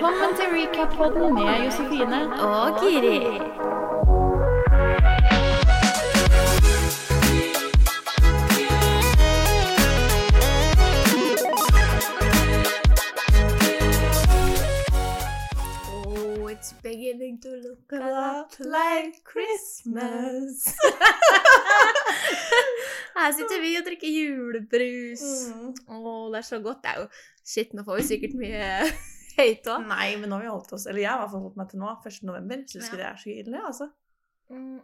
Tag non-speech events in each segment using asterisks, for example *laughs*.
Velkommen til recap-podden med Josefine og Giri. Oh, it's beginning to look a lot like Christmas. *laughs* Her sitter vi og drikker julebrus. Mm. oh, det er så godt. Det er jo Shit, nå får vi sikkert mye hate òg. Nei, men nå har vi holdt oss Eller jeg har holdt meg til nå, 1. november. Syns ikke Ja. det er så ille, altså. Mm.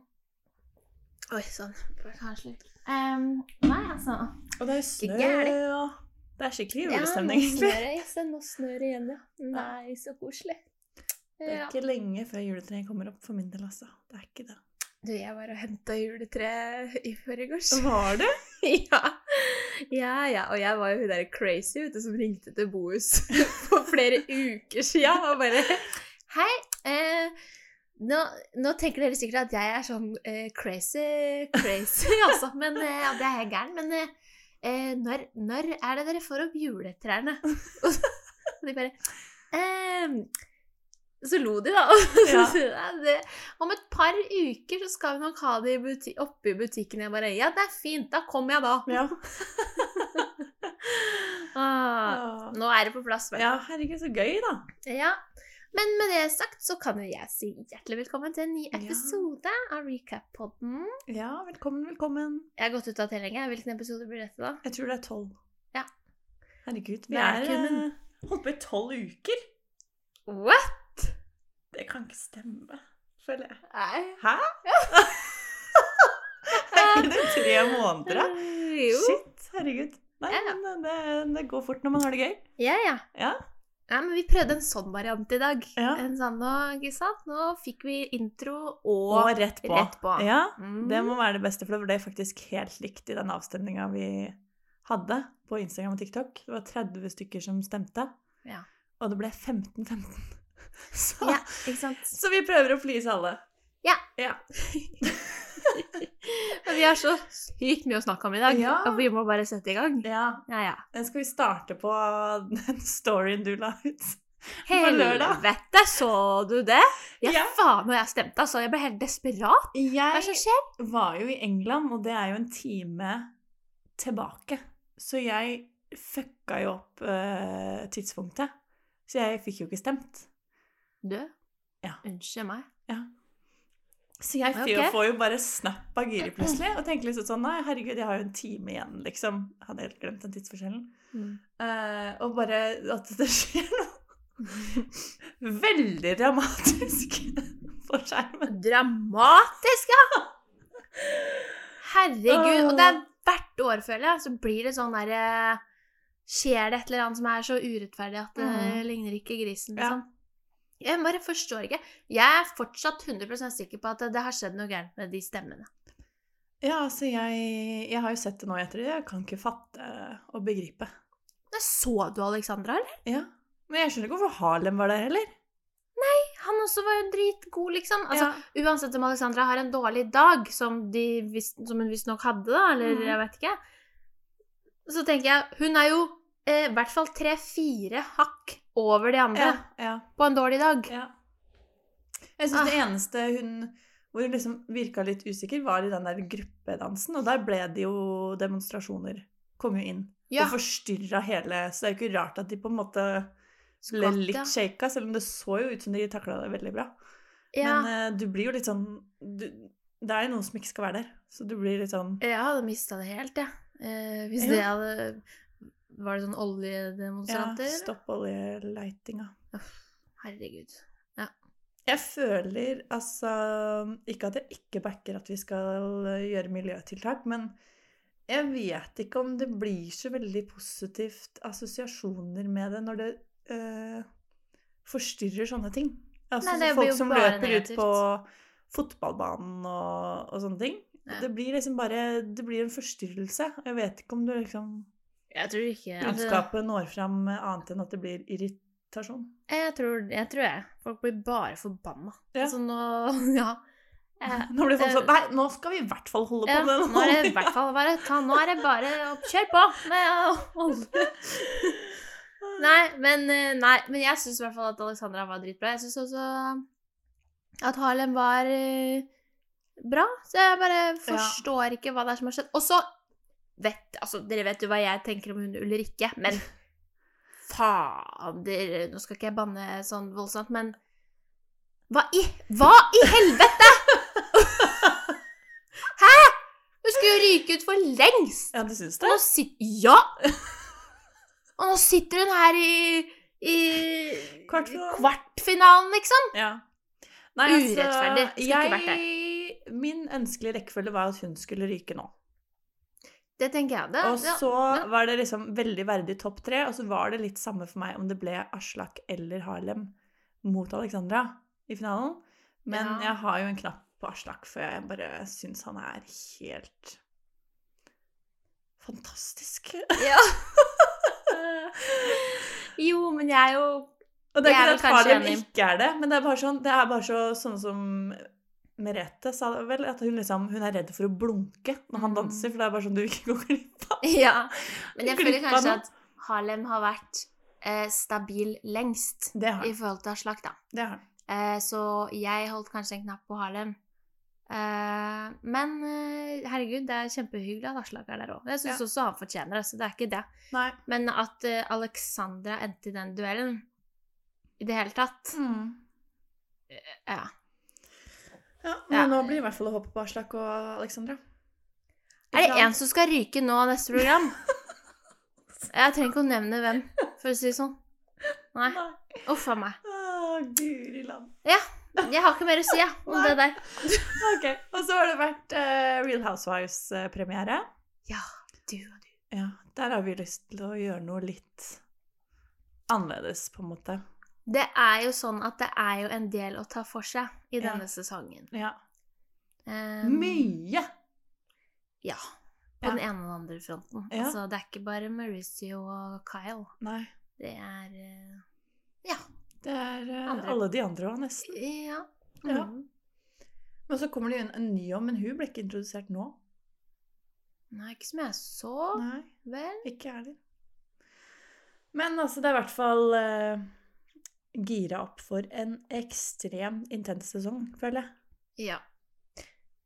Oi sånn. Kanskje litt um, Nei, altså. Og det er snø, ja. og det er skikkelig Ja, julestemning, egentlig. det. Nå snør det igjen, ja. Nei, så koselig. Det er Ja. ikke lenge før juletreet kommer opp for min del, altså. Det er ikke det. Du, jeg var og henta juletre i forgårs. Var det? *laughs* Ja. Ja, ja. Og jeg var jo hun der crazy du, som ringte til Bohus *laughs* for flere uker sia og bare Hei, eh, nå, nå tenker dere sikkert at jeg er sånn eh, crazy, crazy, *laughs* altså. Men eh, det er jeg gæren. Men eh, eh, når, når er det dere får opp juletrærne? *laughs* Og de bare ehm, så lo de, da. *laughs* Ja. Ja, det, om et par uker så skal vi nok ha det buti oppe i butikken. Jeg bare Ja, det er fint. Da kommer jeg, da. Ja. *laughs* Ah, nå er det på plass. du. ja, herregud, så gøy, da. Ja. Men med det sagt så kan jo jeg si hjertelig velkommen til en ny Ja. episode av Recap-podden. Ja, velkommen, velkommen. Jeg har gått ut av tellinga. Hvilken episode blir dette, da? Jeg tror det er tolv. Ja. Herregud, vi er er ikke, men- eh, holdt på i tolv uker. What? Det kan ikke stemme, føler jeg. Nei. Hæ? *laughs* er ikke det tre måneder, da? Jo. Shit, herregud. Nei, Ja, ja. men det, det går fort når man har det gøy. Ja, ja. Ja. Ja, men vi prøvde en sånn variant i dag. Ja. En sånn, ikke sant? Nå fikk vi intro og, Og rett på. rett på. Ja, Mm. det må være det beste, for det ble faktisk helt likt i den avstemninga vi hadde på Instagram og TikTok. Det var 30 stykker som stemte, Ja. og det ble 15-15. *laughs* Så, Ja, ikke sant? så vi prøver å please alle. Ja. Ja. *laughs* Men vi har så sykt mye å snakke om i dag, Ja. og vi må bare sette i gang. ja. Ja, ja. Den skal vi starte på den storyen du la ut. *laughs* Helvete, så du det? Ja, Ja. faen, og jeg stemte, altså. Jeg ble helt desperat. Hva er som Jeg skjer? var jo i England, og det er jo en time tilbake. Så jeg fucka jo opp uh, tidspunktet. Så jeg fikk jo ikke stemt. Du? Ja. Unnskyld meg. Ja. Så jeg får, får jo bare snap av Giri plutselig, og tenker liksom sånn Nei, herregud, jeg har jo en time igjen, liksom. Hadde helt glemt den tidsforskjellen. Eh, og bare at det skjer noe *laughs* veldig dramatisk *laughs* på skjermen. Dramatisk, ja! *laughs* Herregud. Og det er hvert år, føler jeg, så blir det sånn derre Skjer det et eller annet som er så urettferdig at det mm. ligner ikke grisen, Ja. Jeg bare forstår ikke. Jeg er fortsatt 100 sikker på at det har skjedd noe gærent med de stemmene. Ja, altså, jeg, jeg har jo sett det nå i ettertid. Jeg kan ikke fatte og begripe. Da så du Alexandra, eller? Ja. Men jeg skjønner ikke hvorfor Harlem var der heller. Han også var jo dritgod, liksom. Altså, ja. Uansett om Alexandra har en dårlig dag, som, de, vis- som hun visstnok hadde, da, eller mm. jeg vet ikke, så tenker jeg Hun er jo eh, i hvert fall tre-fire hakk over de andre ja, ja, på en dårlig dag. ja. Jeg syns det eneste hun hvor hun liksom virka litt usikker, var i den der gruppedansen. Og der ble det jo demonstrasjoner. Kom jo inn. Ja. Og forstyrra hele Så det er jo ikke rart at de på en måte ble Skvatt, litt ja. shaka, selv om det så jo ut som de takla det veldig bra. Ja, Men uh, du blir jo litt sånn du, Det er jo noen som ikke skal være der. Så du blir litt sånn jeg hadde mista det helt, jeg. Eh, hvis Ja. det hadde Var det sånn Ja, oljedemonstranter? Ja. stopp oljeleitinga. Herregud. Jeg føler altså Ikke at jeg ikke backer at vi skal gjøre miljøtiltak, men jeg vet ikke om det blir så veldig positivt assosiasjoner med det når det øh, forstyrrer sånne ting. Altså Nei, folk som løper negativt. ut på fotballbanen og, og sånne ting. Ja. Det blir liksom bare Det blir en forstyrrelse. Jeg vet ikke om du liksom Jeg tror ikke altså, budskapet når fram annet enn at det blir irritasjon. Jeg tror, jeg tror jeg. Folk blir bare forbanna. Ja. Altså nå *laughs* Ja. Eh, Nå blir folk eh, sånn Nei, nå skal vi i hvert fall holde på med det. nå er det i hvert fall bare ta, Nå er det bare å kjøre på med å holde *laughs* Nei, men, eh, nei, men jeg syns i hvert fall at Alexandra var dritbra. Jeg syns også at Harlem var eh, bra. Så jeg bare forstår ikke hva det er som har skjedd. Og så vet Altså, dere vet jo hva jeg tenker om hun Ulrikke, men *laughs* fader Nå skal ikke jeg banne sånn voldsomt, men Hva i Hva i helvete?! *laughs* Hæ?! Hun skulle jo ryke ut for lengst! Ja, du syns det? sitter Ja! *laughs* Og nå sitter hun her i, i Kvartfinalen. kvartfinalen, liksom. Ja. Nei, Urettferdig. Skulle ikke vært jeg, min ønskelige rekkefølge var at hun skulle ryke nå. Det tenker jeg. Det, Og så ja. var det liksom veldig verdig topp tre, og så var det litt samme for meg om det ble Aslak eller Harlem mot Alexandra i finalen. Men Ja. jeg har jo en knapp på Aslak, for jeg bare syns han er helt fantastisk. Ja. *laughs* jo, men jeg er jo Og det er ikke det at Harlem ikke er det, men det er bare sånn, det er bare så, sånn som Merete sa vel, at hun liksom hun er redd for å blunke når han Mm. danser, for det er bare sånn du ikke går glipp av. *laughs* Ja. Men jeg føler kanskje at Harlem har vært eh, stabil lengst Det har i forhold til Aslak, da. Det har. Eh, så jeg holdt kanskje en knapp på Harlem. Eh, men eh, herregud, det er kjempehyggelig at Aslak er der òg. Jeg syns Ja. også han fortjener det, så det er ikke det. Nei. Men at eh, Alexandra endte i den duellen i det hele tatt Mm. Ja. Ja, men Ja. nå blir det i hvert fall å håpe på Aslak og Alexandra. Er det en som skal ryke nå neste program? *laughs* Jeg trenger ikke å nevne hvem, for å si det sånn. Nei. Uff a meg. Å, guri land. Ja. Jeg har ikke mer å si ja, om Nei. det der. *laughs* Ok, og så har det vært uh, Real Housewives-premiere. Ja, du og du. Ja, der har vi lyst til å gjøre noe litt annerledes, på en måte. Det er jo sånn at det er jo en del å ta for seg i Ja. denne sesongen. Ja. Um, Mye! Ja. På Ja. den ene og den andre fronten. Ja. Altså, det er ikke bare Mauricio og Kyle. Nei, Det er uh, Ja. det er uh, alle de andre òg, nesten. Ja. Ja. Mm. Men så kommer det jo en, en ny om, men hun ble ikke introdusert nå. Nei, ikke som jeg så, Nei, vel? ikke jeg heller. Men altså, det er i hvert fall eh, gira opp for en ekstremt intens sesong, føler jeg. Ja.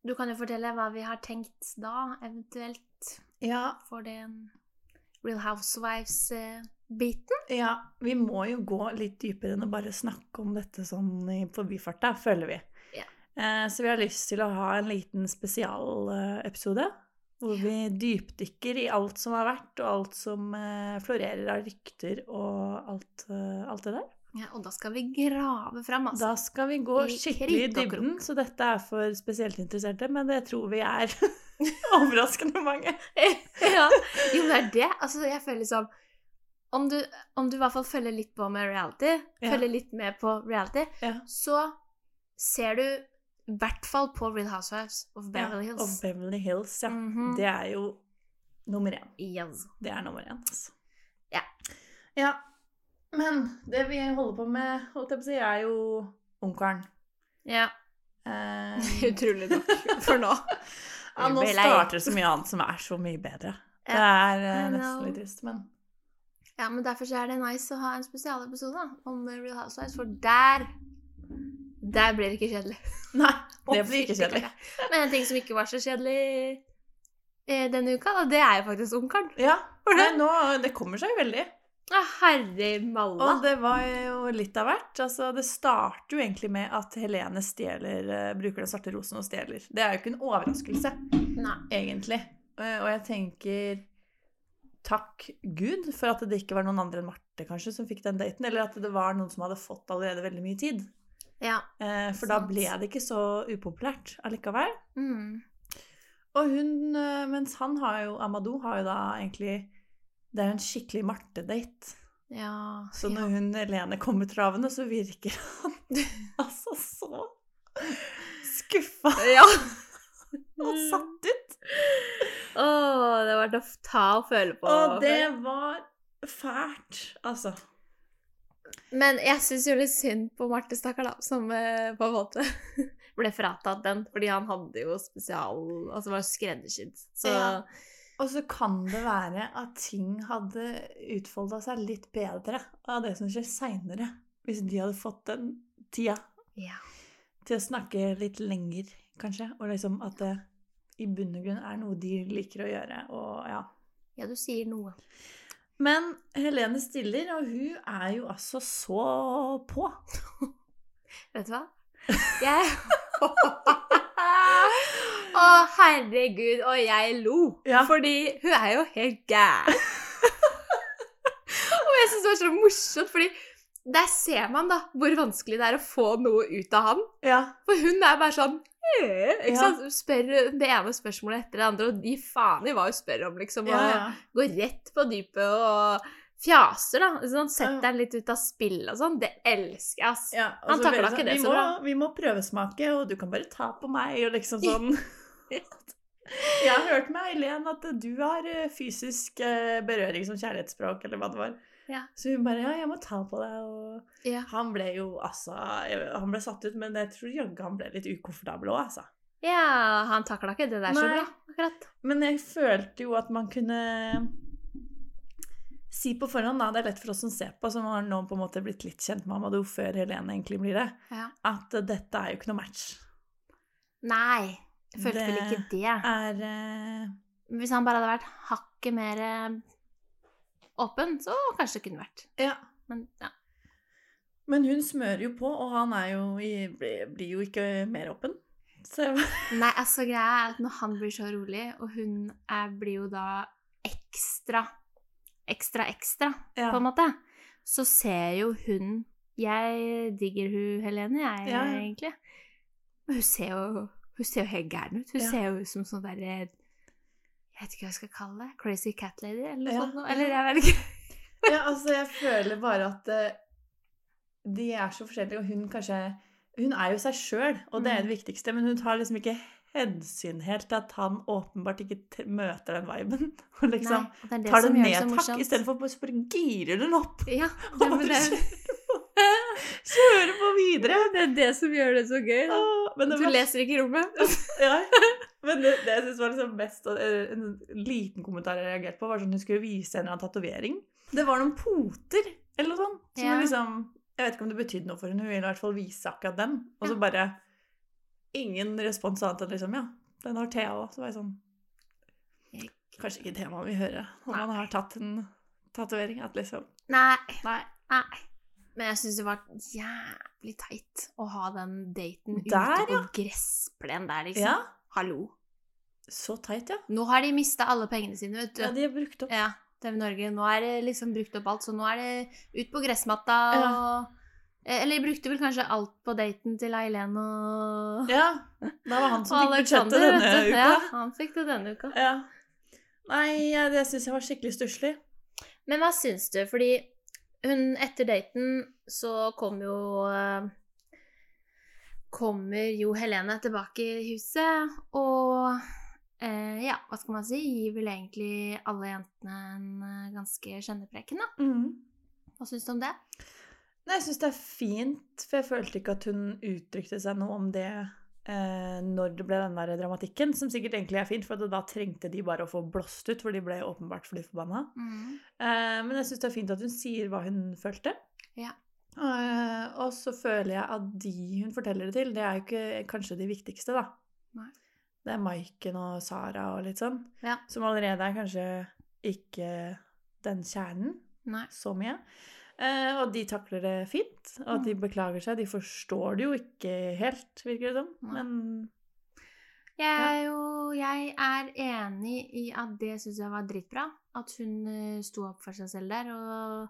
Du kan jo fortelle hva vi har tenkt da, eventuelt. Ja, For den Real Housewives-biten. Ja, vi må jo gå litt dypere enn å bare snakke om dette sånn i forbifarta, føler vi. Ja. Eh, så vi har lyst til å ha en liten spesialepisode. Hvor vi dypdykker i alt som har vært, og alt som eh, florerer av rykter og alt, eh, alt det der. Ja, og da skal vi grave fram, altså. Da skal vi gå I skikkelig i dybden, så dette er for spesielt interesserte, men det tror vi er *laughs* overraskende mange. *laughs* ja. Jo, det er det. Altså, jeg føler liksom om du, om du i hvert fall følger litt på med reality, Ja. følger litt med på reality, Ja. så ser du i hvert fall på Real Housewives of Beverly Ja, Hills. Og Beverly Hills, ja. Mhm. Det er jo nummer én. Yes. Det er nummer én, altså. Ja. Ja. Men det vi holder på med, holdt jeg på å si, er jo ungkaren. Ja. Um, *laughs* Utrolig nok for nå. *laughs* ja, nå starter det så mye annet som er så mye bedre. Det er uh, nesten litt trist, men Ja, men derfor så er det nice å ha en spesialepisode om Real Housewives, for der Der blir det ikke kjedelig. *laughs* Nei, det blir ikke kjedelig. Men en ting som ikke var så kjedelig eh, denne uka, da, det er jo faktisk Ungkaren. Ja, Nei, det- nå, det kommer seg jo veldig. Herre malla. Og det var jo litt av hvert. Altså, det starter jo egentlig med at Helene stjeler, eh, bruker den svarte rosen og stjeler. Det er jo ikke en overraskelse. Nei. egentlig. Eh, Og jeg tenker takk Gud for at det ikke var noen andre enn Marte kanskje som fikk den daten, eller at det var noen som hadde fått allerede veldig mye tid. Ja. for For da ble det ikke så upopulært allikevel. Mm. Og hun, eh, mens han har jo, Amadou har jo da egentlig Det er en skikkelig Marte-date. Ja. Så ja. når hun Helene kommer travende, så virker han *laughs* altså så skuffa Ja. *laughs* og satt ut. Å, det var å ta og føle på. Og det var fælt, altså. Men jeg syns jo litt synd på Marte, stakkar, da, som eh, på en måte *laughs* ble fratatt den. Fordi han hadde jo spesial Altså var skreddersydd. Så Ja. Og så kan det være at ting hadde utfolda seg litt bedre av det som skjer seinere, hvis de hadde fått den tida Ja. til å snakke litt lenger, kanskje. Og liksom at det i bunn og grunn er noe de liker å gjøre. Og ja. ja, du sier noe. Men Helene stiller, og hun er jo altså så på. *laughs* Vet du hva? Jeg *laughs* Å, herregud, og jeg lo. Ja. Fordi hun er jo helt gæren. og jeg syns det var så morsomt, fordi der ser man da hvor vanskelig det er å få noe ut av han. Ja. For hun er bare sånn ikke Ja. sant? Spør det ene spørsmålet etter det andre, og de faen i hva hun spør om, liksom. Og Ja, går rett på dypet og fjaser, da. Sånn, setter den litt ut av spill og sånn. Det elsker jeg, ass. Ja, Han takla ikke det så bra. Vi må prøvesmake, og du kan bare ta på meg, og liksom *laughs* sånn. Jeg har hørt med Eileen at du har eh, fysisk eh, berøring som kjærlighetsspråk, eller hva det var. Ja. Så hun bare Ja, jeg må ta på deg, og Ja. Han ble jo altså Han ble satt ut, men jeg tror jaggu han ble litt ukomfortabel òg, altså. ja, han takla ikke det der så bra, akkurat. Men jeg følte jo at man kunne si på forhånd, da, det er lett for oss som ser på, som har nå på en måte blitt litt kjent med Amadou før Helene egentlig blir det, Ja. at dette er jo ikke noe match. Nei, jeg følte vel ikke det. Er uh... Hvis han bare hadde vært hakket mer eh, åpen, så kanskje det kunne vært. Ja. Men ja. Men hun smører jo på, og han er jo i, blir jo ikke mer åpen. Så Nei, altså greia er at når han blir så rolig, og hun er, blir jo da ekstra, ekstra, ekstra, Ja. på en måte, så ser jo hun Jeg digger hun Helene, jeg, Ja. egentlig. Hun ser jo hun ser jo helt gæren ut. Hun Ja. ser jo ut som sånn derre Jeg vet ikke hva jeg skal kalle det. Crazy cat lady, eller noe Ja, sånt. noe. Eller jeg vet ikke. *laughs* Ja, altså, jeg føler bare at uh, de er så forskjellige, og hun kanskje Hun er jo seg sjøl, og det er det viktigste, men hun tar liksom ikke hensyn helt til at han åpenbart ikke møter den viben. *laughs* Og liksom Nei, det det tar det ned takk istedenfor å bare girer den opp. Ja, *laughs* det, og bare kjører på videre. det er det som gjør det så gøy. Da. Men Du var- leser ikke i rommet. *laughs* Ja. Men det, det jeg synes var liksom best og, eh, En liten kommentar jeg reagerte på, var sånn hun skulle vise en eller annen tatovering. Det var noen poter eller noe sånt. Som Ja. liksom, jeg vet ikke om det betydde noe for henne, hun ville i hvert fall vise akkurat den. Og så bare ingen respons annet enn liksom Ja, den har Thea òg. Så var jeg sånn Kanskje ikke temaet vi hører når man har tatt en tatovering. At liksom Nei. Nei. Nei. Men jeg syns det var jævlig teit å ha den daten Der, ute på ja. gressplen der, liksom. Ja, Hallo. så teit, ja. Nå har de mista alle pengene sine, vet du. Ja, de har brukt opp. Ja, TV Norge. Nå er det liksom brukt opp alt, så nå er det ut på gressmatta Ja. og eh, Eller de brukte vel kanskje alt på daten til Eileen og Ja, da var han *laughs* som fikk budsjettet denne uka. Ja, han fikk det denne uka. Ja. Nei, det syns jeg var skikkelig stusslig. Men hva syns du? Fordi hun etter daten så kom jo eh, Kommer jo Helene tilbake i huset, og eh, ja, hva skal man si? Gir vel egentlig alle jentene en eh, ganske kjennepreken, da. Mm. Hva syns du om det? Nei, jeg syns det er fint, for jeg følte ikke at hun uttrykte seg noe om det eh, når det ble den der dramatikken, som sikkert egentlig er fint, for da trengte de bare å få blåst ut, for de ble åpenbart fly forbanna. Eh, men jeg syns det er fint at hun sier hva hun følte. Ja. Eh, og så føler jeg at de hun forteller det til, det er jo ikke kanskje de viktigste, da. Nei. Det er Maiken og Sara og litt sånn, Ja. som allerede er kanskje ikke den kjernen Nei. så mye. Eh, og de takler det fint, og at de Mm. beklager seg. De forstår det jo ikke helt, virker det som. Men Jeg er jo Jeg er enig i at det syns jeg var dritbra. At hun eh, sto opp for seg selv der. Og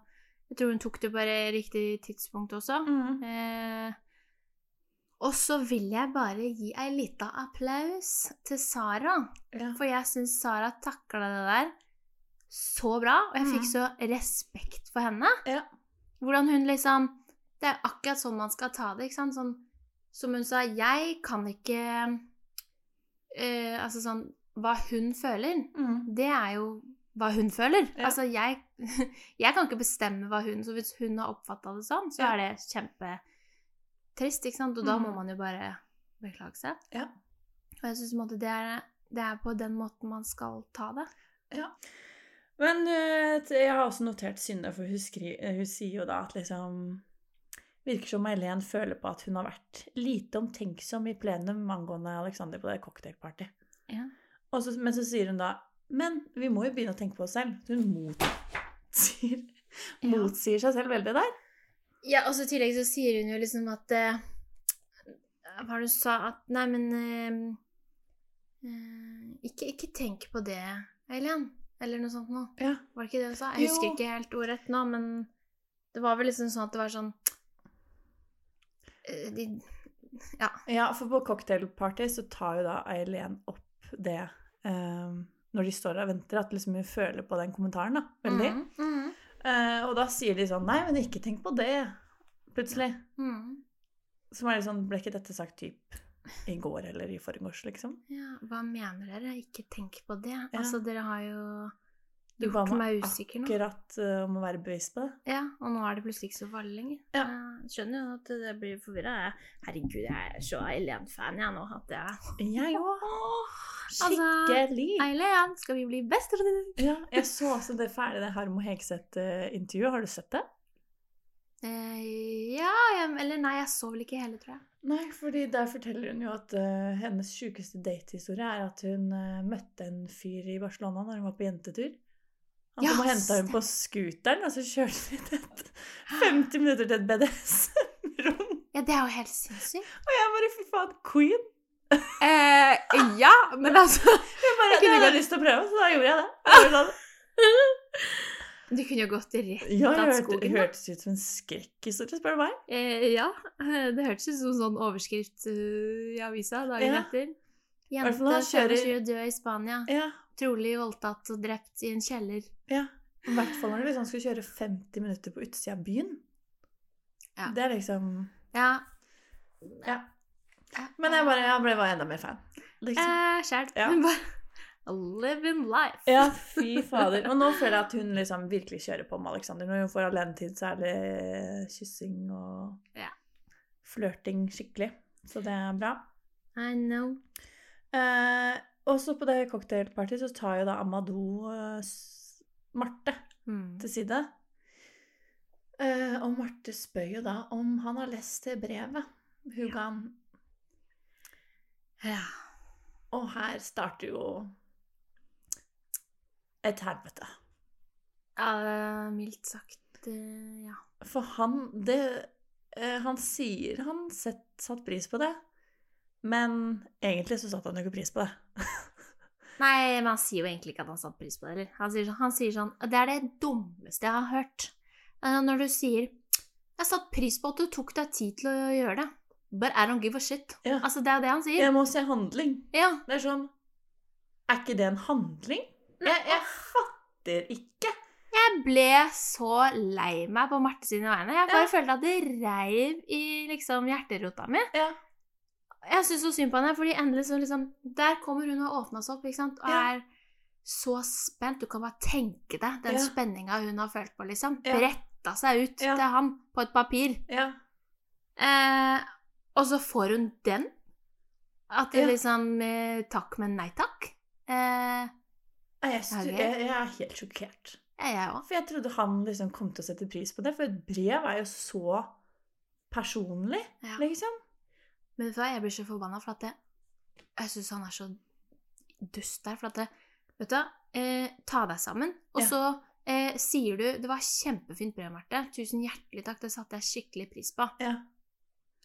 jeg tror hun tok det på riktig tidspunkt også. mm. Eh, og så vil jeg bare gi ei lita applaus til Sara. ja. For jeg syns Sara takla det der så bra, og jeg fikk Mhm. så respekt for henne. Ja. Hvordan hun liksom Det er akkurat sånn man skal ta det, ikke sant? Sånn, som hun sa, jeg kan ikke uh, Altså sånn Hva hun føler, Mm. det er jo hva hun føler. Ja. Altså, jeg, *laughs* jeg kan ikke bestemme hva hun Så hvis hun har oppfatta det sånn, så Ja. er det kjempetrist, ikke sant? Og da må Mhm. man jo bare beklage seg. Ja. Og jeg syns det det er på den måten man skal ta det. Men eh, jeg har også notert Synne, for hun, skri, eh, hun sier jo da at liksom Virker som Eileen føler på at hun har vært lite omtenksom i plenum angående Alexander på det cocktailpartyet. Ja. Så, men så sier hun da Men vi må jo begynne å tenke på oss selv. Hun motsier, Ja. motsier seg selv veldig der. Ja, og så i tillegg så sier hun jo liksom at uh, Hva var det hun sa? At Nei, men uh, uh, ikke, ikke tenk på det, Eileen. Eller noe sånt noe. Ja. Var det ikke det hun sa? Jeg husker Jo. ikke helt ordrett nå, men det var vel liksom sånn at det var sånn eh, de, Ja. Ja, for på cocktailparty så tar jo da Eileen opp det um, når de står der og venter, at liksom hun føler på den kommentaren, da. Veldig. Mm. mhm, Uh, og da sier de sånn Nei, men ikke tenk på det. Plutselig. Mm. Som er litt sånn Ble ikke dette sagt typ i går eller i forgårs, liksom? Ja, hva mener dere? Ikke tenk på det. Ja. Altså, dere har jo gjort meg meg usikker nå. Akkurat eh, om å være bevisst på det. Ja, og nå er det plutselig ikke så farlig lenger. Ja. Jeg skjønner jo at det blir forvirra. Herregud, jeg er så Eileen-fan jeg nå at jeg Jeg òg. Altså, Skikkelig. Eileen, skal vi bli bestevenninner? Ja, jeg så også det ferdige Harmo Hegseth-intervjuet. Har du sett det? Eh, ja, jeg, eller nei, jeg så vel ikke hele, tror jeg. Nei, fordi der forteller hun jo at uh, hennes sjukeste datehistorie er at hun uh, møtte en fyr i Barcelona når hun var på jentetur. Han Ja, kom og henta henne på scooteren, og så kjørte de til et *gasps* 50 minutter til et BDS-rom. Ja, det er jo helt sinnssykt. Og jeg bare fy faen, queen! Eh, ja, men altså Jeg bare, Jeg hadde jeg gått- lyst til å prøve, så da gjorde jeg det. Jeg gjorde det. *laughs* Du kunne jo gått rett Ja, av det skogen. hørte, da. hørtes ut som en skrekkhistorie, spør du meg. Eh, ja, *laughs* det hørtes ut som sånn overskrift uh, i avisa dagen Ja. etter. Jente han kjører- 25 død i Spania. Ja, Trolig voldtatt og drept i en kjeller. ja. I hvert fall når du skulle kjøre 50 minutter på utsida av byen. Ja. Det er liksom Ja. Ja. Men jeg, bare, jeg ble bare enda mer fan. Liksom. Eh, Sjæl. Ja. *laughs* Living life. Ja, *laughs* fy fader. Og nå føler jeg at hun liksom virkelig kjører på med Alexander. Når hun får alenetid, så det kyssing og Ja. flørting skikkelig. Så det er bra. I know. Eh, også på det cocktailpartyet så tar jo da Amadou eh, Marte Mm. til side. Eh, og Marte spør jo da om han har lest det brevet hun ga han. Ja. Og her starter jo et helvete. ja. Mildt sagt, eh, ja. For han det, eh, Han sier han set, satt pris på det, men egentlig så satte han jo ikke pris på det. *laughs* Nei, men han sier jo egentlig ikke at han satte pris på det. Eller? Han, sånn, han sier sånn Det er det dummeste jeg har hørt. Eh, Når du sier 'Jeg satte pris på at du tok deg tid til å gjøre det', but I don't give a shit. Ja. Altså, det er det han sier. Jeg må se handling. Ja. Det er sånn Er ikke det en handling? Jeg, jeg fatter ikke. Jeg ble så lei meg på Marte sine vegne. Jeg bare Ja. følte at det reiv i liksom hjerterota mi. Ja. Jeg syns så synd på henne, fordi endelig så liksom Der kommer hun og åpna seg opp, ikke sant, og Ja. er så spent. Du kan bare tenke deg den Ja. spenninga hun har følt på, liksom. Bretta seg ut til han på et papir. ja. Eh, og så får hun den. At det liksom eh, Takk, men nei takk. Eh, Jeg, jeg, jeg er helt sjokkert. Jeg, jeg også. For jeg trodde han liksom kom til å sette pris på det, for et brev er jo så personlig, Ja. liksom. Men vet du hva, jeg blir så forbanna, for at jeg, jeg syns han er så dust der. For at det, vet du hva, eh, ta deg sammen. Og Ja. så eh, sier du Det var kjempefint brev, Marte. Tusen hjertelig takk. Det satte jeg skikkelig pris på. Ja.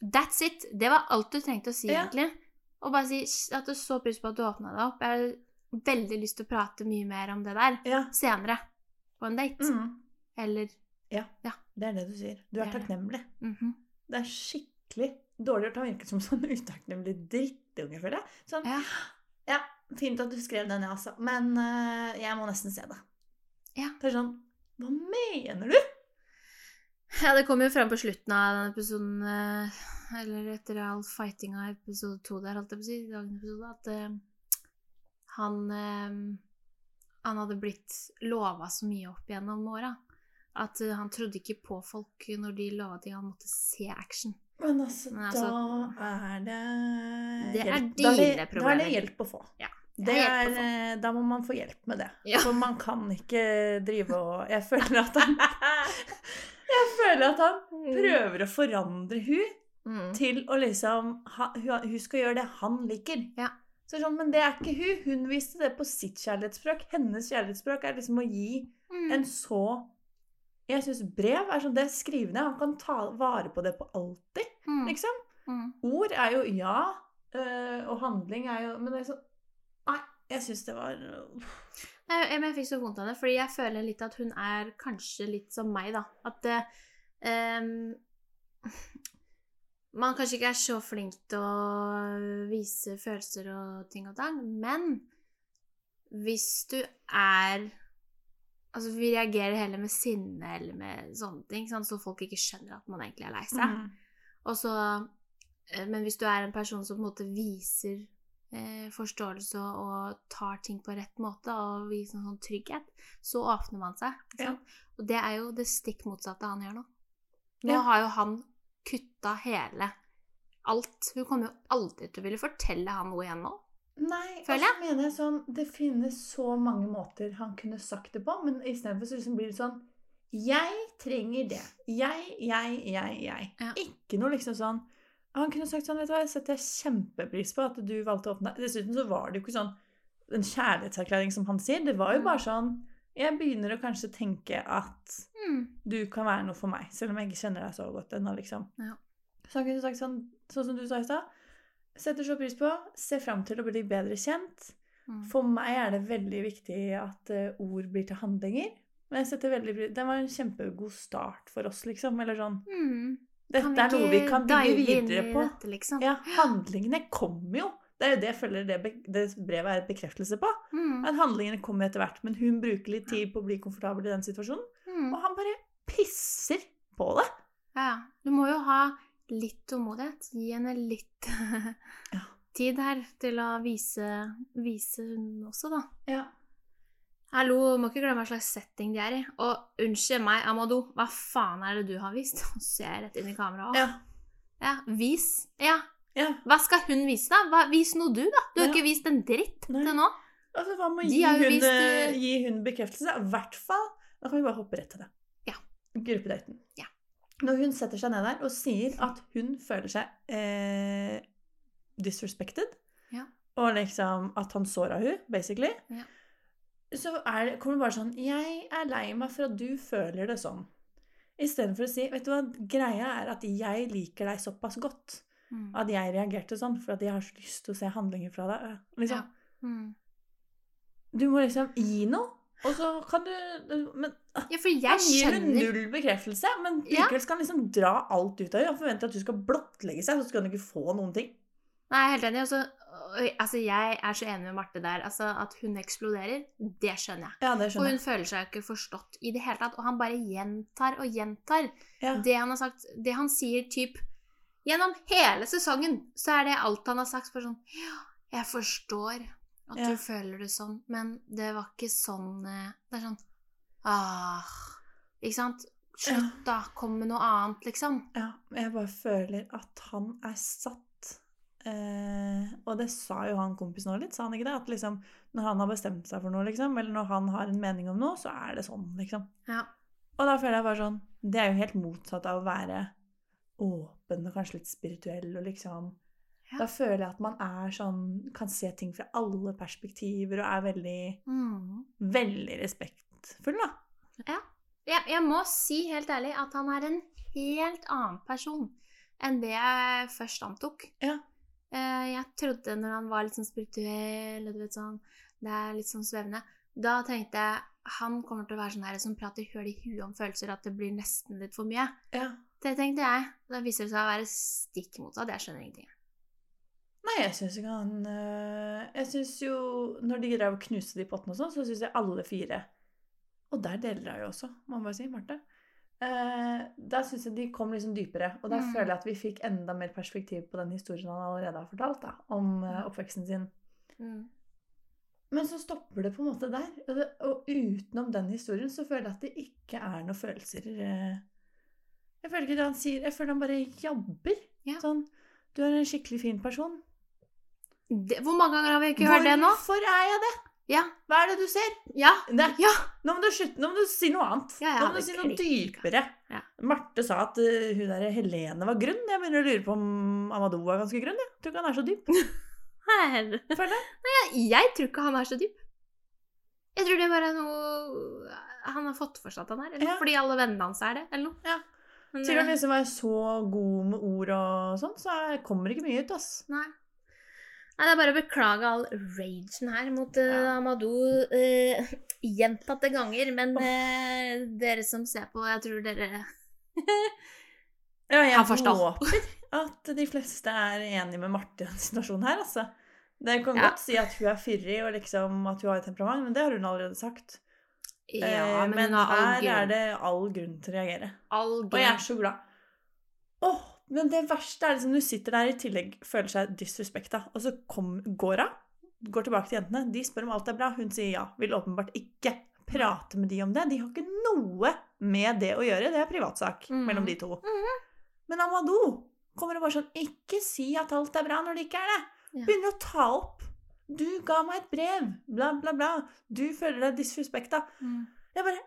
That's it! Det var alt du trengte å si, egentlig. Og bare si at du så pris på at du åpna deg opp. Jeg veldig lyst til å prate mye mer om det der Ja. senere. På en date. Mm. Eller Det er det du sier. Du er Det er det. takknemlig. mhm. Det er skikkelig dårlig gjort. Han virker som sånn *laughs* utakknemlig drittunge, føler jeg. Sånn, Ja. *gasps* ja, fint at du skrev den, ja, altså. Men uh, jeg må nesten se det. Ja. Det er sånn Hva mener du? Ja, det kom jo fram på slutten av den episoden, eh, eller etter all fightinga i episode to der, holdt jeg på å si, i dagens episode, at eh, han eh, Han hadde blitt lova så mye opp gjennom åra. At eh, han trodde ikke på folk når de lova de Han måtte se action. Men altså, Men altså- da er det Det er hjelp- da dine Da er problemer. det hjelp å få. Det er, eh, da må man få hjelp med det. Ja. For man kan ikke drive og *laughs* Jeg føler at han *laughs* Jeg føler at han prøver å forandre hun Mm. til å liksom ha, hun skal gjøre det han liker. Ja. Så sånn, Men det er ikke hun. Hun viste det på sitt kjærlighetsspråk. Hennes kjærlighetsspråk er liksom å gi Mm. en så Jeg syns brev er sånn det er skrivende. Han kan ta vare på det på alltid, Mm. liksom. Mm. Ord er jo ja, øh, og handling er jo Men det er sånn Nei, jeg syns det var Nei, jeg, men jeg fikk så vondt av det, fordi jeg føler litt at hun er kanskje litt som meg, da. At det, ehm, man kanskje ikke er så flink til å vise følelser og ting og tang, men hvis du er Altså, vi reagerer heller med sinne eller med sånne ting, sånn, så folk ikke skjønner at man egentlig er lei seg. Mm. Og så, eh, men hvis du er en person som på en måte viser eh, forståelse og, tar ting på rett måte og viser en sånn trygghet, så åpner man seg. Ja. Og det er jo det stikk motsatte han gjør nå. Nå Ja. har jo han kutta hele alt. Hun kommer jo aldri til å ville fortelle han noe igjen nå. Nei, og så mener jeg sånn Det finnes så mange måter han kunne sagt det på, men istedenfor så liksom blir det sånn Jeg trenger det. Jeg, jeg, jeg, jeg. Ja. Ikke noe liksom sånn Han kunne sagt sånn Vet du hva, jeg setter kjempepris på at du valgte å åpne deg. Dessuten så var det jo ikke sånn en kjærlighetserklæring, som han sier. Det var jo Mm. bare sånn Jeg begynner å kanskje tenke at Mm. du kan være noe for meg, selv om jeg ikke kjenner deg så godt ennå, liksom. Ja. Så han kunne sagt sånn, sånn som du sa i stad. Setter så pris på, ser fram til å bli bedre kjent. Mm. For meg er det veldig viktig at eh, ord blir til handlinger. Men jeg setter veldig pris Det var en kjempegod start for oss, liksom. Eller sånn Mm. Dette er noe vi kan bygge videre på. Dette, liksom? Ja, handlingene kommer jo. Det er jo det jeg føler det, det brevet er et bekreftelse på. Mm. At handlingene kommer etter hvert. Men hun bruker litt tid på å bli komfortabel i den situasjonen. Mm. Og han bare pisser på det. Ja, du må jo ha litt tålmodighet. Gi henne litt *laughs* Ja. tid her til å vise, vise hun også, da. Ja. Hallo, må ikke glemme hva slags setting de er i. Og unnskyld meg, Amado, hva faen er det du har vist? *laughs* Så ser jeg rett inn i kameraet. Ja. ja. Vis. Ja. Ja. Hva skal hun vise, da? Hva, vis noe du, da. Du har Ja. ikke vist en dritt Nei. til nå. Altså, hva med å gi, vist, eh, eh, gi hun bekreftelse? I hvert fall Da kan vi bare hoppe rett til det. Ja. Gruppedaten. Ja. Når hun setter seg ned der og sier at hun føler seg eh, disrespected, Ja. og liksom at han såra hun, basically, Ja. så er det, kommer det bare sånn 'Jeg er lei meg for at du føler det sånn'. Istedenfor å si 'Vet du hva, greia er at jeg liker deg såpass godt'. Mm. At jeg reagerte sånn for at jeg har så lyst til å se handlinger fra deg. Liksom. Ja. Mm. Du må liksom gi noe, og så kan du Men ja, for jeg han gir null bekreftelse, men likevel skal han liksom dra alt ut av deg Han forventer at du skal blottlegge seg, så skal han ikke få noen ting. Nei, jeg er helt enig. Altså, altså, jeg er så enig med Marte der. Altså, at hun eksploderer, det skjønner jeg. Ja, det Og hun føler seg ikke forstått i det hele tatt. Og han bare gjentar og gjentar Ja. det han har sagt. Det han sier typ Gjennom hele sesongen så er det alt han har sagt. For sånn Ja, jeg forstår at Ja. du føler det sånn, men det var ikke sånn eh, Det er sånn Ah Ikke sant? Slutt, da. Kom med noe annet, liksom. Ja, jeg bare føler at han er satt eh, Og det sa jo han kompisen òg litt, sa han ikke det? At liksom når han har bestemt seg for noe, liksom, eller når han har en mening om noe, så er det sånn, liksom. Ja. Og da føler jeg bare sånn Det er jo helt motsatt av å være åpen og kanskje litt spirituell og liksom Ja. Da føler jeg at man er sånn Kan se ting fra alle perspektiver og er veldig Mm. Veldig respektfull, da. Jeg, jeg må si helt ærlig at han er en helt annen person enn det jeg først antok. Ja. Eh, Jeg trodde når han var litt sånn spirituell og du vet sånn, det er litt sånn svevende, da tenkte jeg han kommer til å være sånn her som prater høl i huet om følelser, at det blir nesten litt for mye. ja. Det tenkte jeg. Da viser det seg å være stikk motsatt. Jeg skjønner ingenting. Nei, jeg syns ikke han øh, Jeg syns jo Når de drev og knuste de pottene og sånn, så syns jeg alle fire Og der deler jeg jo også, må man bare si, Marte. Eh, der syns jeg de kom liksom dypere. Og der Mm. føler jeg at vi fikk enda mer perspektiv på den historien han allerede har fortalt, da, om eh, oppveksten sin. Mm. Men så stopper det på en måte der. Og, det, og utenom den historien så føler jeg at det ikke er noen følelser eh. Jeg føler ikke det han sier. Jeg føler han bare jabber. Ja. Sånn Du er en skikkelig fin person. Det, hvor mange ganger har vi ikke hørt det nå? Hvorfor er jeg det? Ja. Hva er det du ser? Ja. Det, Ja. nå må du slutte, nå må du si noe annet. Ja, nå må du si noe dypere. Ja. Marte sa at uh, hun der Helene var grunn. Jeg begynner å lure på om Amadou var ganske grunn. Jeg tror ikke han er så dyp. *laughs* Føler jeg. Jeg, tror ikke han er så dyp. Jeg tror det bare er noe han har fått for seg at han er. Eller? Ja. Fordi alle vennene hans er det, eller noe. Men, han eh, liksom er så god med ord og sånn, så er- kommer det ikke mye ut, ass. Nei. Nei, det er bare å beklage all ragen her mot uh, Ja. Amadou uh, *laughs* gjentatte ganger. Men uh, dere som ser på, jeg tror dere *laughs* Ja, jeg håper at de fleste er enige med Marte i denne situasjonen her, altså. Det kan Ja. godt si at hun er fyrig og liksom at hun har et temperament, men det har hun allerede sagt. Ja, Eh, men, men her grunn. er det all grunn til å reagere. Og jeg er så glad. Åh, men det verste er liksom du sitter der i tillegg føler seg disrespekta, og så kom, går hun, går tilbake til jentene, de spør om alt er bra, hun sier ja, vil åpenbart ikke prate med de om det. De har ikke noe med det å gjøre, det er privatsak mm. mellom de to. Mhm. Men Amadou kommer og bare sånn, ikke si at alt er bra når det ikke er det. Ja. Begynner å ta opp. Du ga meg et brev, bla bla bla. Du føler deg disrespekta. Mm. Jeg bare,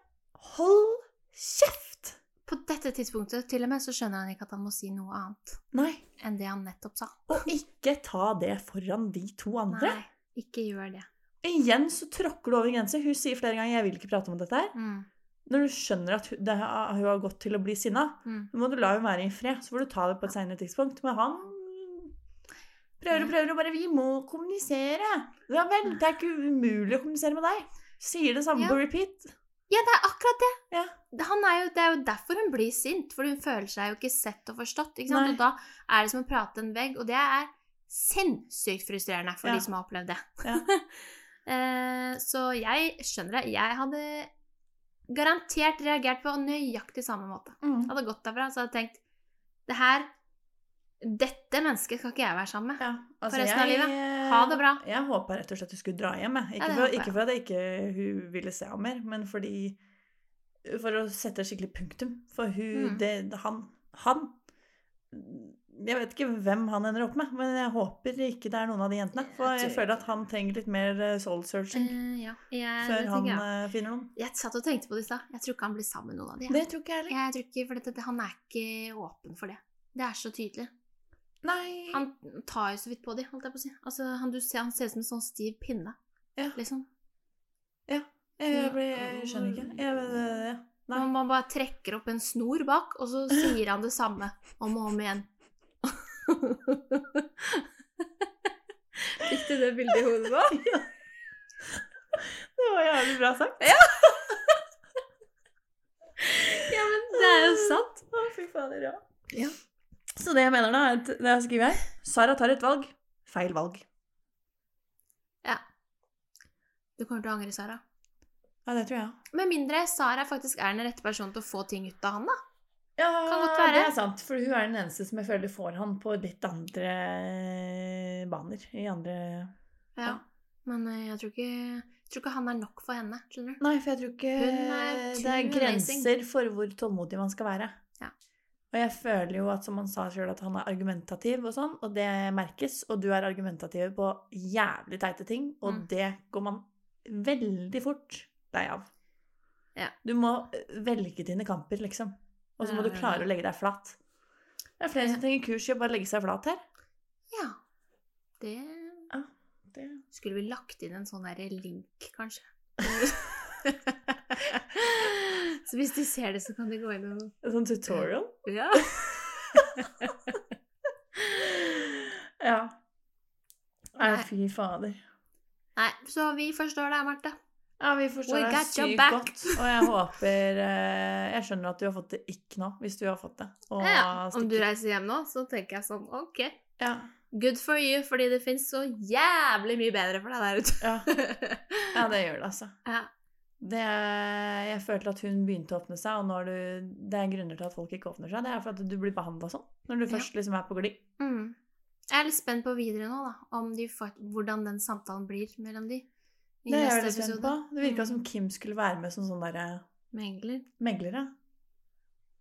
hold kjeft! På dette tidspunktet til og med så skjønner han ikke at han må si noe annet Nei. enn det han nettopp sa. Og ikke ta det foran de to andre. Nei, ikke gjør det. Igjen så tråkker du over grenser. Hun sier flere ganger 'jeg vil ikke prate om dette her'. Mm. Når du skjønner at hun, det, har- hun har gått til å bli sinna, Mm. må du la henne være i fred. Så får du ta det på et senere tidspunkt. Men han prøver og prøver og bare 'Vi må kommunisere'. Ja vel, det er ikke umulig å kommunisere med deg. Sier det samme Ja. på repeat. Ja, det er akkurat det. Ja. Han er jo, det er jo derfor hun blir sint, for hun føler seg jo ikke sett og forstått. Og da er det som å prate en vegg, og det er sinnssykt frustrerende for Ja. de som har opplevd det. Ja. *laughs* Eh, så jeg skjønner det. Jeg hadde garantert reagert på nøyaktig samme måte. Mm. Hadde gått derfra så hadde jeg tenkt Det her Dette mennesket skal ikke jeg være sammen med. Ja, altså For resten av livet. Ha det bra. Jeg håpa rett og slett du skulle dra hjem. Ikke, Ja, for, ikke for at jeg ikke hun ville se ham mer, men fordi For å sette skikkelig punktum. For hun Mm. det, Han Han Jeg vet ikke hvem han ender opp med, men jeg håper ikke det er noen av de jentene. For Jeg jeg føler at han trenger litt mer eh, soul searching uh, ja, jeg, før han jeg. eh, finner noen. jeg satt og tenkte på det i stad. Jeg tror ikke han blir sammen med noen av de. Det tror ikke jeg heller. Jeg tror ikke, for dette, Han er ikke åpen for det. Det er så tydelig. Nei Han tar jo så vidt på de, holdt jeg på å si. Altså, han, du ser, han ser ut som en sånn stiv pinne. Ja. Liksom. jeg, jeg, blir- jeg skjønner ikke. Jeg, ja. Man, man bare trekker opp en snor bak, og så sier han det samme om og om igjen. Fikk du det bildet i hodet nå? *laughs* Det var jævlig bra sagt. Ja, men det er jo sant. Å, fy fader, ja. Ja. Så det jeg mener da, er at det jeg skriver her Sara tar et valg. Feil valg. Ja. Du kommer til å angre, Sara. Ja, det tror jeg. Med mindre Sara faktisk er den rette personen til å få ting ut av han, da. Ja, Kan godt være. det er sant. For hun er den eneste som jeg føler får han på litt andre baner. I andre Ja. Men eh, jeg tror, ikke, jeg tror ikke han er nok for henne, skjønner du. Nei, for jeg tror ikke er Det er amazing. grenser for hvor tålmodig man skal være. Ja. Og jeg føler jo at, som han sa sjøl, at han er argumentativ og sånn, og det merkes. Og du er argumentativ på jævlig teite ting, og Mm. det går man veldig fort lei av. Ja. Du må velge dine kamper, liksom. Og så må du klare å legge deg flat. Det er flere som trenger kurs i å bare legge seg flat her. Ja. Det Det... Skulle vi lagt inn en sånn derre link, kanskje? *laughs* *laughs* så hvis de ser det, så kan de gå inn og En sånn tutorial. Ja. *laughs* Ja. Nei, fy fader. Nei, så vi forstår deg, Marte. Ja, vi forstår deg sykt godt. Og jeg håper eh, Jeg skjønner at du har fått det ikke nå, hvis du har fått det. Og Ja, om du reiser hjem nå, så tenker jeg sånn OK. ja, Good for you, fordi det fins så jævlig mye bedre for deg der ute. ja, *laughs* ja, det gjør det, altså. ja. Det, jeg følte at hun begynte å åpne seg, og du, det er grunner til at folk ikke åpner seg. Det er for at du blir behandla sånn når du Ja. først liksom er på glid. Mm. Jeg er litt spent på videre nå, da. Om de hvordan den samtalen blir mellom de. I Det er jeg litt spent på. Det virka Mm. som Kim skulle være med som sånn derre Megler. megler. ja.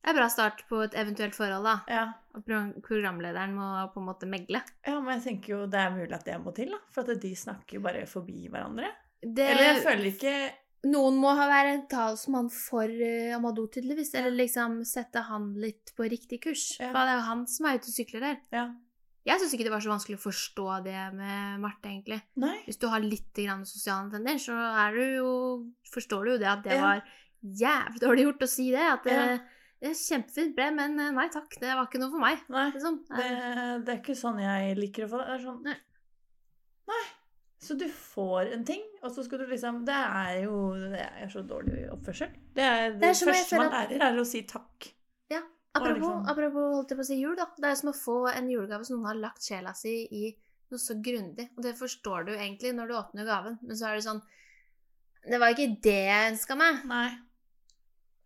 Det er bra start på et eventuelt forhold, da. Ja. At programlederen må på en måte megle. ja, men jeg tenker jo det er mulig at det må til, da. For at de snakker jo bare forbi hverandre. Det, Eller jeg føler ikke Noen må ha være en talsmann for uh, Amadou, tydeligvis. Eller liksom sette han litt på riktig kurs. Ja. For det er jo han som er ute og sykler der. Ja. Jeg syns ikke det var så vanskelig å forstå det med Marte, egentlig. Nei. Hvis du har litt grann sosiale antenner, så er du jo, forstår du jo det at det Ja. var jævlig dårlig gjort å si det. At det, det er kjempefint ble, men eh, nei takk, det var ikke noe for meg. Nei. Liksom. Det, det er ikke sånn jeg liker å få det. Det er sånn Nei. Nei. Så du får en ting, og så skal du liksom Det er jo Det er så dårlig oppførsel. Det, er, det, Det er første man lærer, er å si takk. Apropos, liksom- apropos holdt jeg på å si jul, da. Det er som å få en julegave som noen har lagt sjela si i noe så grundig. Og det forstår du egentlig når du åpner gaven, men så er det sånn Det var ikke det jeg ønska meg. Nei.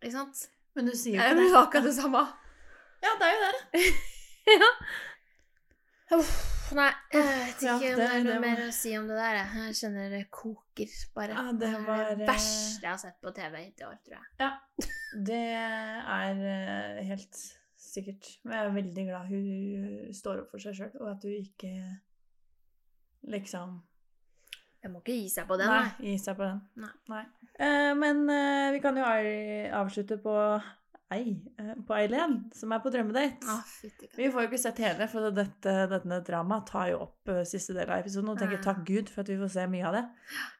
Ikke sant? Men du sier jo Det Det er jo akkurat det samme. Ja, det er jo det. *laughs* ja. Uff, nei, jeg vet Ja, ikke om det- det er noe det var- mer å si om det der. jeg. Kjenner det koker, bare. Ja, det er var, det eh, verste jeg har sett på TV hittil i år, tror jeg. Ja, Det er eh, helt sikkert. Men jeg er veldig glad hun står opp for seg sjøl, og at hun ikke liksom Jeg må ikke gi seg på den, Nei, nei. gi seg på den. Nei. Eh, men eh, vi kan jo avslutte på Ei, eh, på Eileen, som er på drømmedate. Ah. Vi får jo ikke sett hele, for dette, dette dramaet tar jo opp eh, siste del av episoden. Og tenker takk Gud for at vi får se mye av det. *gasps*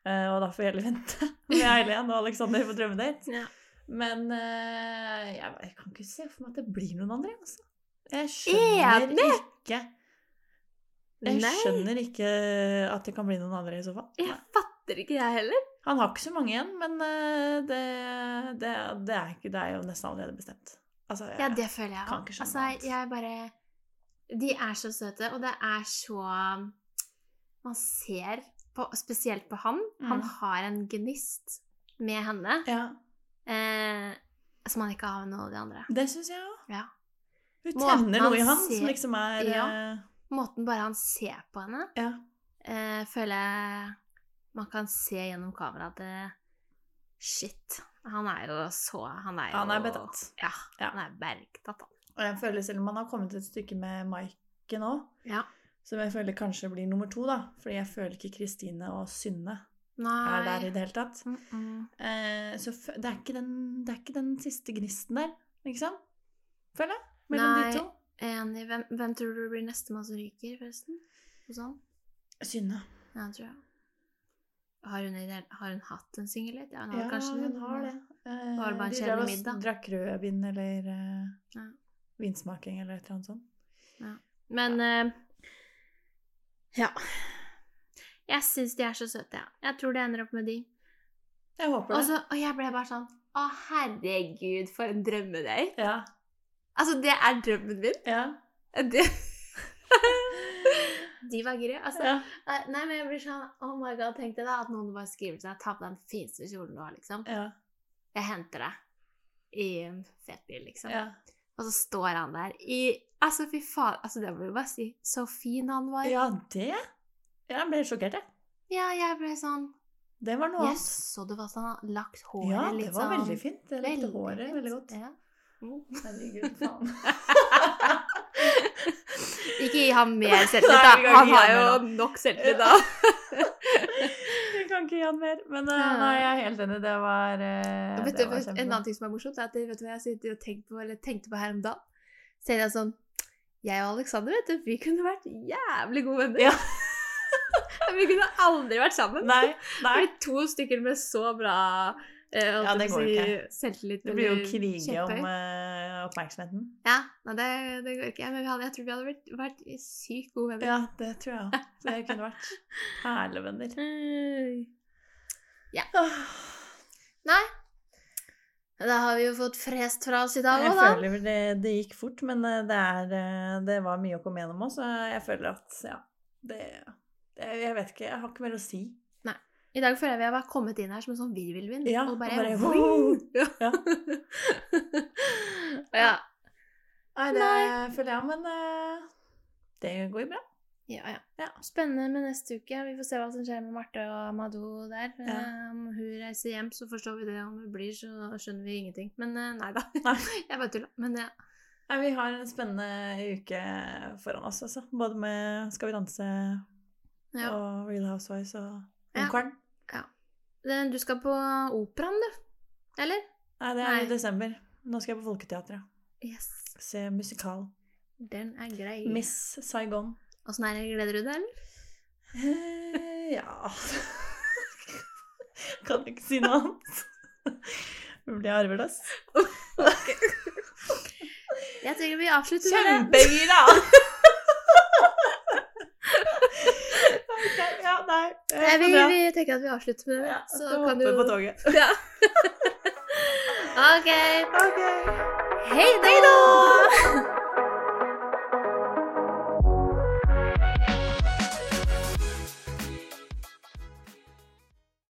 Eh, og da får vi heller vente *laughs* med Eileen og Alexander på drømmedate. Ja. Men jeg, jeg kan ikke se for meg at det blir noen andre. Altså. Jeg skjønner Enig! ikke Jeg Nei. skjønner ikke at det kan bli noen andre i så fall. Jeg fatter ikke, jeg heller. Han har ikke så mange igjen, men eh, det, det, det, er, ikke, det er jo nesten allerede bestemt. Altså, Ja, det føler jeg òg. Altså, jeg bare De er så søte, og det er så Man ser på, spesielt på han. Han Mm. har en gnist med henne ja, eh, som han ikke har med noen av de andre. det syns jeg òg. Ja. Hun tenner noe i han ser- som liksom er Ja. eh, Måten bare han ser på henne, ja. eh, føler jeg man kan se gjennom kameraet at det, Shit. Han er jo så Han er jo Han er betatt. Ja, Ja. han er bergtatt, han. Og jeg føler selv om han har kommet et stykke med Mike nå, Ja. som jeg føler kanskje blir nummer to, da. Fordi jeg føler ikke Kristine og Synne Nei. er der i det hele tatt. Mm -mm. Eh, så det er, ikke den, det er ikke den siste gnisten der, ikke sant? Føler jeg. Mellom Nei. de to. Enig. Hvem, hvem tror du blir nestemann som ryker, forresten? Hos han? Synne. Ja, tror jeg. Har hun, har hun hatt en singelhet? Ja, hun har Ja, kanskje hun har det. Eh, Var det bare en de kjedelig middag? Drakk rødvin eller eh, Ja. vinsmaking eller et eller annet sånt. Men eh, Ja. Jeg syns de er så søte, ja. Jeg tror det ender opp med de. Jeg håper det. Også, og jeg ble bare sånn Å, herregud, for en drømmedate. ja. Altså, det er drømmen min. Ja. Det *laughs* De var gre. Altså, ja. Nei, nei, men jeg blir sånn Oh my god, tenk deg da at noen bare skriver til deg Ta på den fineste kjolen du har, liksom. ja. Jeg henter deg i en fet bil, liksom. ja. Og så står han der i Altså, fy faen. Altså, det må vi bare si. Så fin han var. Ja, det Jeg ble sjokkert, jeg. Ja, jeg ble sånn Det var noe Yes, annet. så du var sånn lagt håret Ja, det var sånn veldig fint. Jeg likte håret fint. veldig godt. Ja. Herregud, faen. *laughs* *laughs* Ikke gi ham mer selvtillit, da. Han har jo nok selvtillit, da. *laughs* Jeg kan ikke gi han mer. Men eh, nei, jeg er helt enig. Det var, uh, vet det var en annen ting som er morsomt, er at vet du hva jeg sitter og tenkte på, eller tenkte på her om dagen? Så jeg sånn Jeg og Alexander, vet du, vi kunne vært jævlig gode venner. Ja. *laughs* Vi kunne aldri vært sammen. Nei, nei. Fordi to stykker med så bra Ja, det går si, ikke. Det blir jo krige om uh, oppmerksomheten. Ja, nei, det, det går ikke. Men hadde, jeg tror vi hadde vært, vært sykt gode venner. Ja, det tror jeg òg. Det kunne vært *laughs* perlevenner. Ja. Nei. Da har vi jo fått frest fra oss i dag Jeg òg, da. føler det, det gikk fort, men eh, det, er, eh, det var mye å komme gjennom òg, så jeg føler at ja, det, det Jeg vet ikke, jeg har ikke mer å si. I dag føler jeg vi har kommet inn her som en sånn virvelvind. Ja, og bare, og bare! *laughs* Ja. *laughs* ja. Nei, det Nei. føler jeg, men uh, det går jo bra. Ja, ja. Ja. Spennende med neste uke. Vi får se hva som skjer med Marte og Amadou der. Ja. Om hun reiser hjem, så forstår vi det. Om hun blir, så skjønner vi ingenting. Men uh, nei da. *laughs* Jeg bare tulla. Men ja. Nei, vi har en spennende uke foran oss, altså. Både med Skal vi danse ja. og Real Housewives og Ja. Det- Du skal på operaen, du? Eller? Nei, det er Nei. i desember. Nå skal jeg på Folketeatret. Yes. Se musikal. Den er grei. Miss Saigon. Åssen er det? Gleder du deg, eller? Eh, ja *laughs* Kan ikke si noe annet. Nå blir jeg arveløs. *laughs* Jeg tenker vi avslutter med det. Kjempegira! *laughs* Ja, nei. Nei, vi, vi tenker at vi avslutter med det. Ja, så så kan hoppe du på toget. *laughs* Ja. *laughs* OK. Ok. Hei da! *laughs*